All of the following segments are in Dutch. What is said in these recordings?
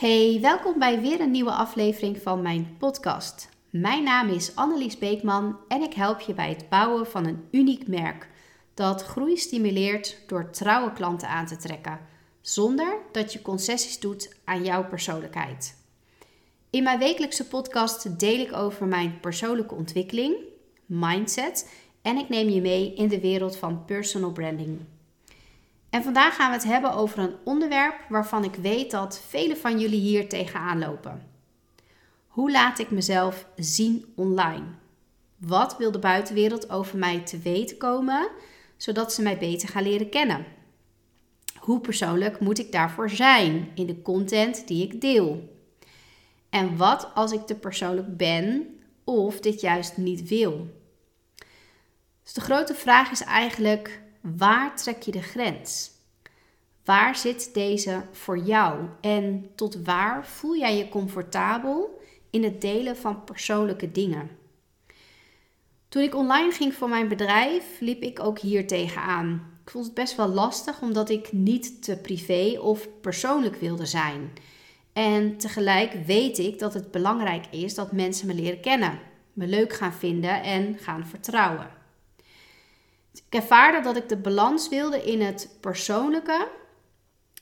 Hey, welkom bij weer een nieuwe aflevering van mijn podcast. Mijn naam is Annelies Beekman en ik help je bij het bouwen van een uniek merk dat groei stimuleert door trouwe klanten aan te trekken, zonder dat je concessies doet aan jouw persoonlijkheid. In mijn wekelijkse podcast deel ik over mijn persoonlijke ontwikkeling, mindset en ik neem je mee in de wereld van personal branding. En vandaag gaan we het hebben over een onderwerp waarvan ik weet dat velen van jullie hier tegenaan lopen. Hoe laat ik mezelf zien online? Wat wil de buitenwereld over mij te weten komen, zodat ze mij beter gaan leren kennen? Hoe persoonlijk moet ik daarvoor zijn in de content die ik deel? En wat als ik te persoonlijk ben of dit juist niet wil? Dus de grote vraag is eigenlijk: waar trek je de grens? Waar zit deze voor jou? En tot waar voel jij je comfortabel in het delen van persoonlijke dingen? Toen ik online ging voor mijn bedrijf, liep ik ook hier tegenaan. Ik vond het best wel lastig omdat ik niet te privé of persoonlijk wilde zijn. En tegelijk weet ik dat het belangrijk is dat mensen me leren kennen, me leuk gaan vinden en gaan vertrouwen. Ik ervaarde dat ik de balans wilde in het persoonlijke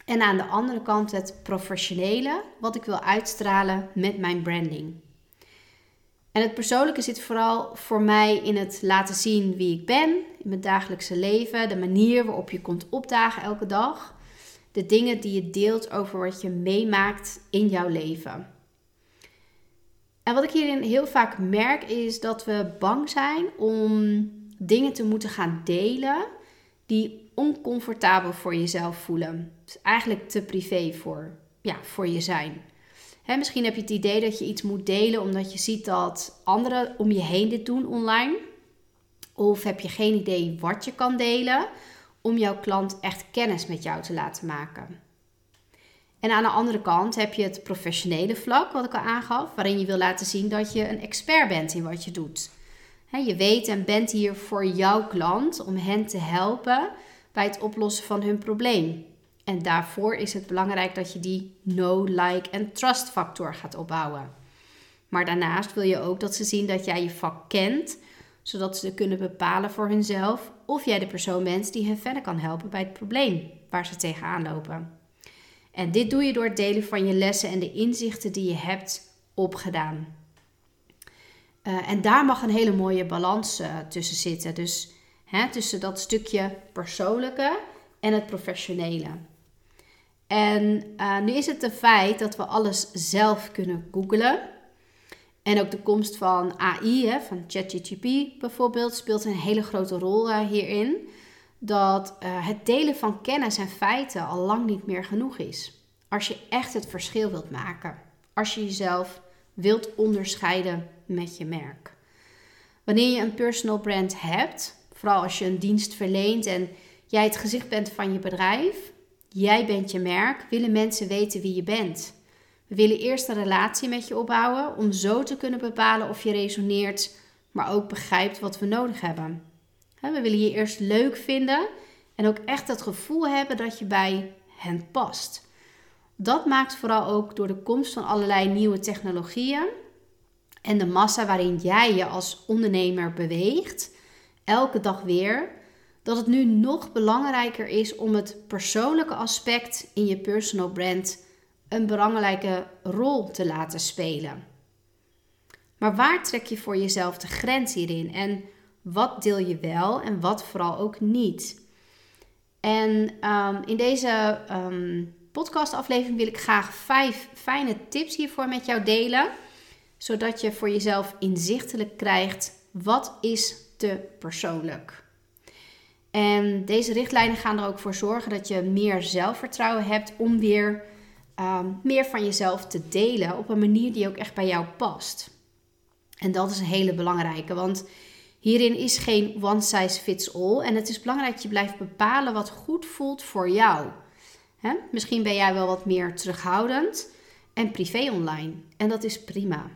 en aan de andere kant het professionele, wat ik wil uitstralen met mijn branding. En het persoonlijke zit vooral voor mij in het laten zien wie ik ben in mijn dagelijkse leven, de manier waarop je komt opdagen elke dag, de dingen die je deelt over wat je meemaakt in jouw leven. En wat ik hierin heel vaak merk is dat we bang zijn om dingen te moeten gaan delen die oncomfortabel voor jezelf voelen. Dus eigenlijk te privé voor, ja, voor je zijn. misschien heb je het idee dat je iets moet delen omdat je ziet dat anderen om je heen dit doen online. Of heb je geen idee wat je kan delen om jouw klant echt kennis met jou te laten maken. En aan de andere kant heb je het professionele vlak, wat ik al aangaf, waarin je wil laten zien dat je een expert bent in wat je doet. Je weet en bent hier voor jouw klant om hen te helpen bij het oplossen van hun probleem. En daarvoor is het belangrijk dat je die know, like en trust factor gaat opbouwen. Maar daarnaast wil je ook dat ze zien dat jij je vak kent, zodat ze kunnen bepalen voor hunzelf of jij de persoon bent die hen verder kan helpen bij het probleem waar ze tegenaan lopen. En dit doe je door het delen van je lessen en de inzichten die je hebt opgedaan. Uh, en daar mag een hele mooie balans uh, tussen zitten. Dus hè, tussen dat stukje persoonlijke en het professionele. En uh, nu is het een feit dat we alles zelf kunnen googlen. En ook de komst van AI, hè, van ChatGPT bijvoorbeeld, speelt een hele grote rol hierin. Dat het delen van kennis en feiten al lang niet meer genoeg is. Als je echt het verschil wilt maken. Als je jezelf wilt onderscheiden met je merk. Wanneer je een personal brand hebt, vooral als je een dienst verleent en jij het gezicht bent van je bedrijf, jij bent je merk, willen mensen weten wie je bent. We willen eerst een relatie met je opbouwen om zo te kunnen bepalen of je resoneert, maar ook begrijpt wat we nodig hebben. We willen je eerst leuk vinden en ook echt het gevoel hebben dat je bij hen past. Dat maakt vooral ook door de komst van allerlei nieuwe technologieën en de massa waarin jij je als ondernemer beweegt, elke dag weer, dat het nu nog belangrijker is om het persoonlijke aspect in je personal brand een belangrijke rol te laten spelen. Maar waar trek je voor jezelf de grens hierin en wat deel je wel en wat vooral ook niet? En um, in deze um, podcastaflevering wil ik graag vijf fijne tips hiervoor met jou delen, zodat je voor jezelf inzichtelijk krijgt wat is te persoonlijk. En deze richtlijnen gaan er ook voor zorgen dat je meer zelfvertrouwen hebt om weer um, meer van jezelf te delen op een manier die ook echt bij jou past. En dat is een hele belangrijke, want hierin is geen one size fits all. En het is belangrijk dat je blijft bepalen wat goed voelt voor jou. Misschien ben jij wel wat meer terughoudend en privé online. En dat is prima.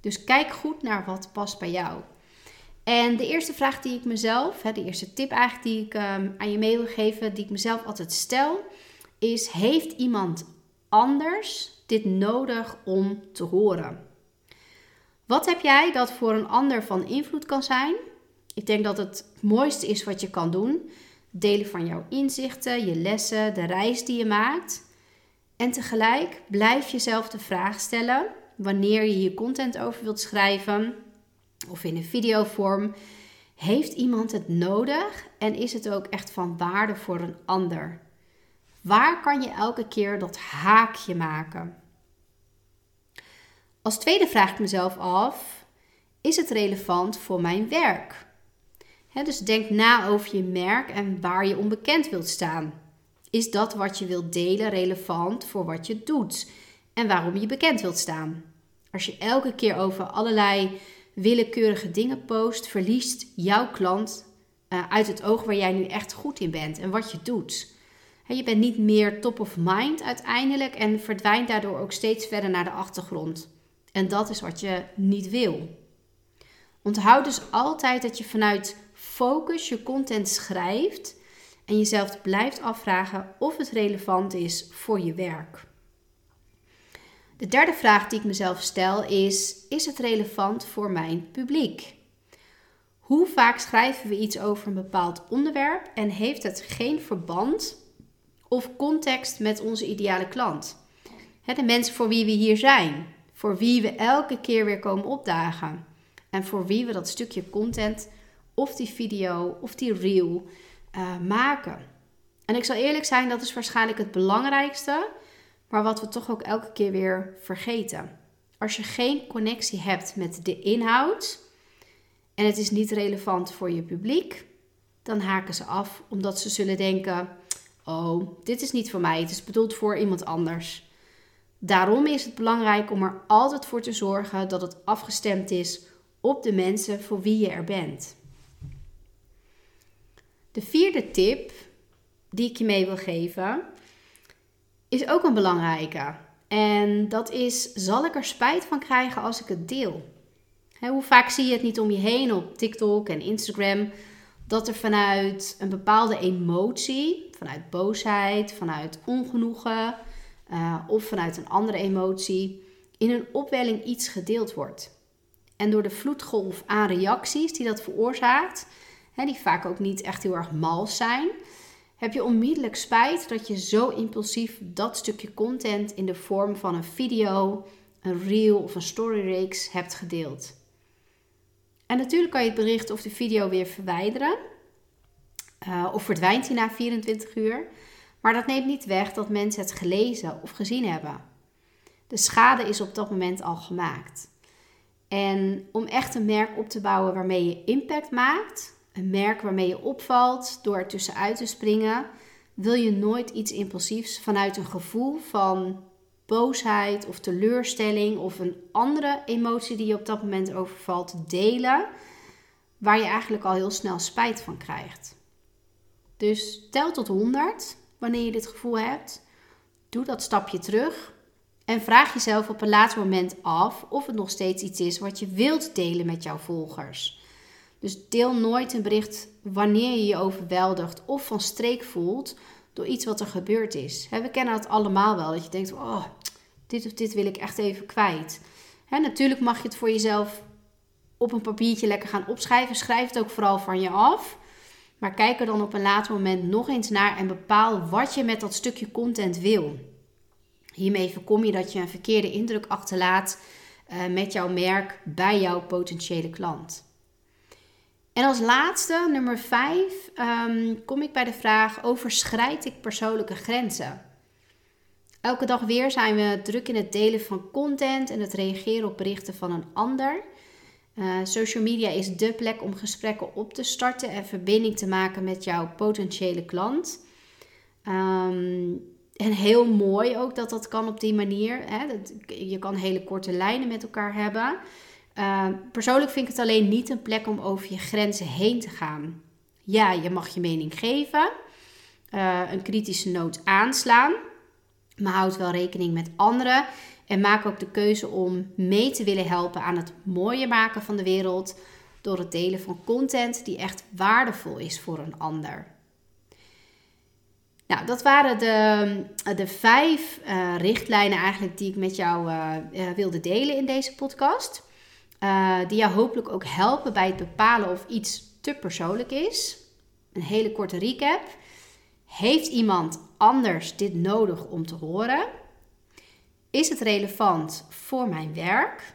Dus kijk goed naar wat past bij jou. En de eerste vraag die ik mezelf, de eerste tip eigenlijk die ik ehm, aan je mee wil geven, die ik mezelf altijd stel, is: heeft iemand anders dit nodig om te horen? Wat heb jij dat voor een ander van invloed kan zijn? Ik denk dat het mooiste is wat je kan doen. Delen van jouw inzichten, je lessen, de reis die je maakt. En tegelijk blijf jezelf de vraag stellen wanneer je hier content over wilt schrijven of in een videovorm. Heeft iemand het nodig en is het ook echt van waarde voor een ander? Waar kan je elke keer dat haakje maken? Als tweede vraag ik mezelf af: is het relevant voor mijn werk? Dus denk na over je merk en waar je onbekend wilt staan. Is dat wat je wilt delen relevant voor wat je doet en waarom je bekend wilt staan? Als je elke keer over allerlei willekeurige dingen post, verliest jouw klant uh, uit het oog waar jij nu echt goed in bent en wat je doet. je bent niet meer top of mind uiteindelijk en verdwijnt daardoor ook steeds verder naar de achtergrond. En dat is wat je niet wil. Onthoud dus altijd dat je vanuit focus je content schrijft en jezelf blijft afvragen of het relevant is voor je werk. De derde vraag die ik mezelf stel is: is het relevant voor mijn publiek? Hoe vaak schrijven we iets over een bepaald onderwerp en heeft het geen verband of context met onze ideale klant? De mensen voor wie we hier zijn, voor wie we elke keer weer komen opdagen en voor wie we dat stukje content of die video of die reel uh, maken. En ik zal eerlijk zijn, dat is waarschijnlijk het belangrijkste, maar wat we toch ook elke keer weer vergeten. Als je geen connectie hebt met de inhoud en het is niet relevant voor je publiek, dan haken ze af omdat ze zullen denken: Oh, dit is niet voor mij, het is bedoeld voor iemand anders. Daarom is het belangrijk om er altijd voor te zorgen dat het afgestemd is op de mensen voor wie je er bent. De vierde tip die ik je mee wil geven is ook een belangrijke. En dat is: zal ik er spijt van krijgen als ik het deel? hoe vaak zie je het niet om je heen op TikTok en Instagram dat er vanuit een bepaalde emotie, vanuit boosheid, vanuit ongenoegen uh, of vanuit een andere emotie, in een opwelling iets gedeeld wordt. En door de vloedgolf aan reacties die dat veroorzaakt, hè, die vaak ook niet echt heel erg mals zijn, heb je onmiddellijk spijt dat je zo impulsief dat stukje content in de vorm van een video, een reel of een storyreeks hebt gedeeld. En natuurlijk kan je het bericht of de video weer verwijderen. Uh, of verdwijnt hij na 24 uur. Maar dat neemt niet weg dat mensen het gelezen of gezien hebben. De schade is op dat moment al gemaakt. En om echt een merk op te bouwen waarmee je impact maakt, een merk waarmee je opvalt door er tussenuit te springen, wil je nooit iets impulsiefs vanuit een gevoel van boosheid of teleurstelling of een andere emotie die je op dat moment overvalt delen, waar je eigenlijk al heel snel spijt van krijgt. Dus tel tot 100 wanneer je dit gevoel hebt. Doe dat stapje terug en vraag jezelf op een later moment af of het nog steeds iets is wat je wilt delen met jouw volgers. Dus deel nooit een bericht wanneer je je overweldigd of van streek voelt door iets wat er gebeurd is. we kennen het allemaal wel, dat je denkt, oh, dit of dit wil ik echt even kwijt. natuurlijk mag je het voor jezelf op een papiertje lekker gaan opschrijven. Schrijf het ook vooral van je af. Maar kijk er dan op een later moment nog eens naar en bepaal wat je met dat stukje content wil. Hiermee voorkom je dat je een verkeerde indruk achterlaat uh, met jouw merk bij jouw potentiële klant. En als laatste, nummer 5, ehm, kom ik bij de vraag: overschrijd ik persoonlijke grenzen? Elke dag weer zijn we druk in het delen van content en het reageren op berichten van een ander. Uh, social media is dé plek om gesprekken op te starten en verbinding te maken met jouw potentiële klant. Um, en heel mooi ook dat dat kan op die manier. Hè? Dat, je kan hele korte lijnen met elkaar hebben. Uh, persoonlijk vind ik het alleen niet een plek om over je grenzen heen te gaan. Ja, je mag je mening geven, uh, een kritische noot aanslaan, maar houd wel rekening met anderen en maak ook de keuze om mee te willen helpen aan het mooier maken van de wereld door het delen van content die echt waardevol is voor een ander. Nou, dat waren de, de vijf uh, richtlijnen eigenlijk die ik met jou uh, wilde delen in deze podcast. Die jou hopelijk ook helpen bij het bepalen of iets te persoonlijk is. Een hele korte recap. Heeft iemand anders dit nodig om te horen? Is het relevant voor mijn werk?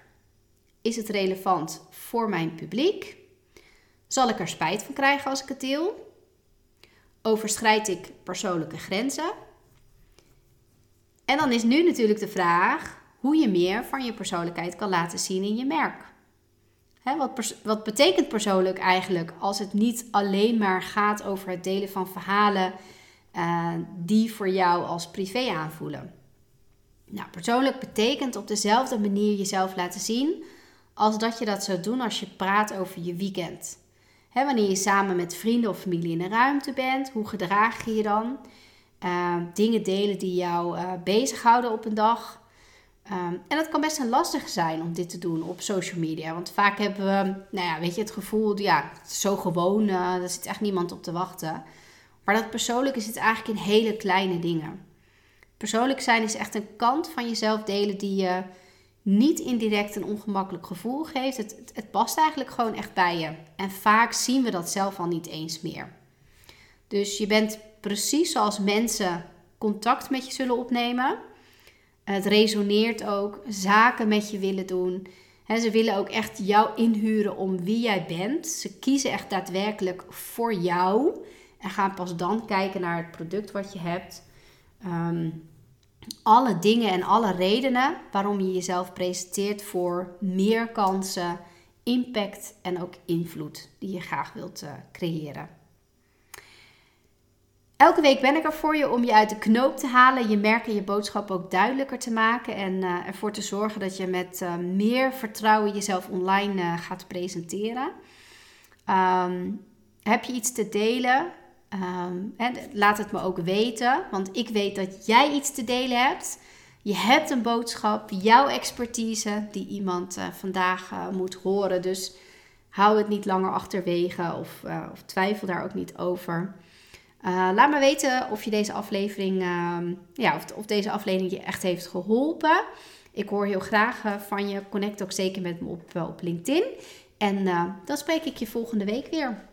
Is het relevant voor mijn publiek? Zal ik er spijt van krijgen als ik het deel? Overschrijd ik persoonlijke grenzen? En dan is nu natuurlijk de vraag hoe je meer van je persoonlijkheid kan laten zien in je merk. Wat, wat betekent persoonlijk eigenlijk als het niet alleen maar gaat over het delen van verhalen uh, die voor jou als privé aanvoelen? Nou, persoonlijk betekent op dezelfde manier jezelf laten zien als dat je dat zou doen als je praat over je weekend. wanneer je samen met vrienden of familie in een ruimte bent, hoe gedraag je je dan? Uh, dingen delen die jou uh, bezighouden op een dag. Um, en dat kan best een lastig zijn om dit te doen op social media. Want vaak hebben we, nou ja, weet je, het gevoel, ja, het is zo gewoon, uh, er zit echt niemand op te wachten. Maar dat persoonlijke zit eigenlijk in hele kleine dingen. Persoonlijk zijn is echt een kant van jezelf delen die je niet indirect een ongemakkelijk gevoel geeft. Het, het, het, past eigenlijk gewoon echt bij je. En vaak zien we dat zelf al niet eens meer. Dus je bent precies zoals mensen contact met je zullen opnemen. Het resoneert ook, zaken met je willen doen. ze willen ook echt jou inhuren om wie jij bent. Ze kiezen echt daadwerkelijk voor jou en gaan pas dan kijken naar het product wat je hebt. Um, alle dingen en alle redenen waarom je jezelf presenteert voor meer kansen, impact en ook invloed die je graag wilt uh, creëren. Elke week ben ik er voor je om je uit de knoop te halen, je merk en je boodschap ook duidelijker te maken en uh, ervoor te zorgen dat je met uh, meer vertrouwen jezelf online gaat presenteren. Um, heb je iets te delen? Um, laat het me ook weten, want ik weet dat jij iets te delen hebt. Je hebt een boodschap, jouw expertise, die iemand vandaag moet horen. Dus hou het niet langer achterwege of, of twijfel daar ook niet over. Laat me weten of je deze aflevering, ehm, ja, of, deze aflevering je echt heeft geholpen. Ik hoor heel graag van je. Connect ook zeker met me op, op LinkedIn. En dan spreek ik je volgende week weer.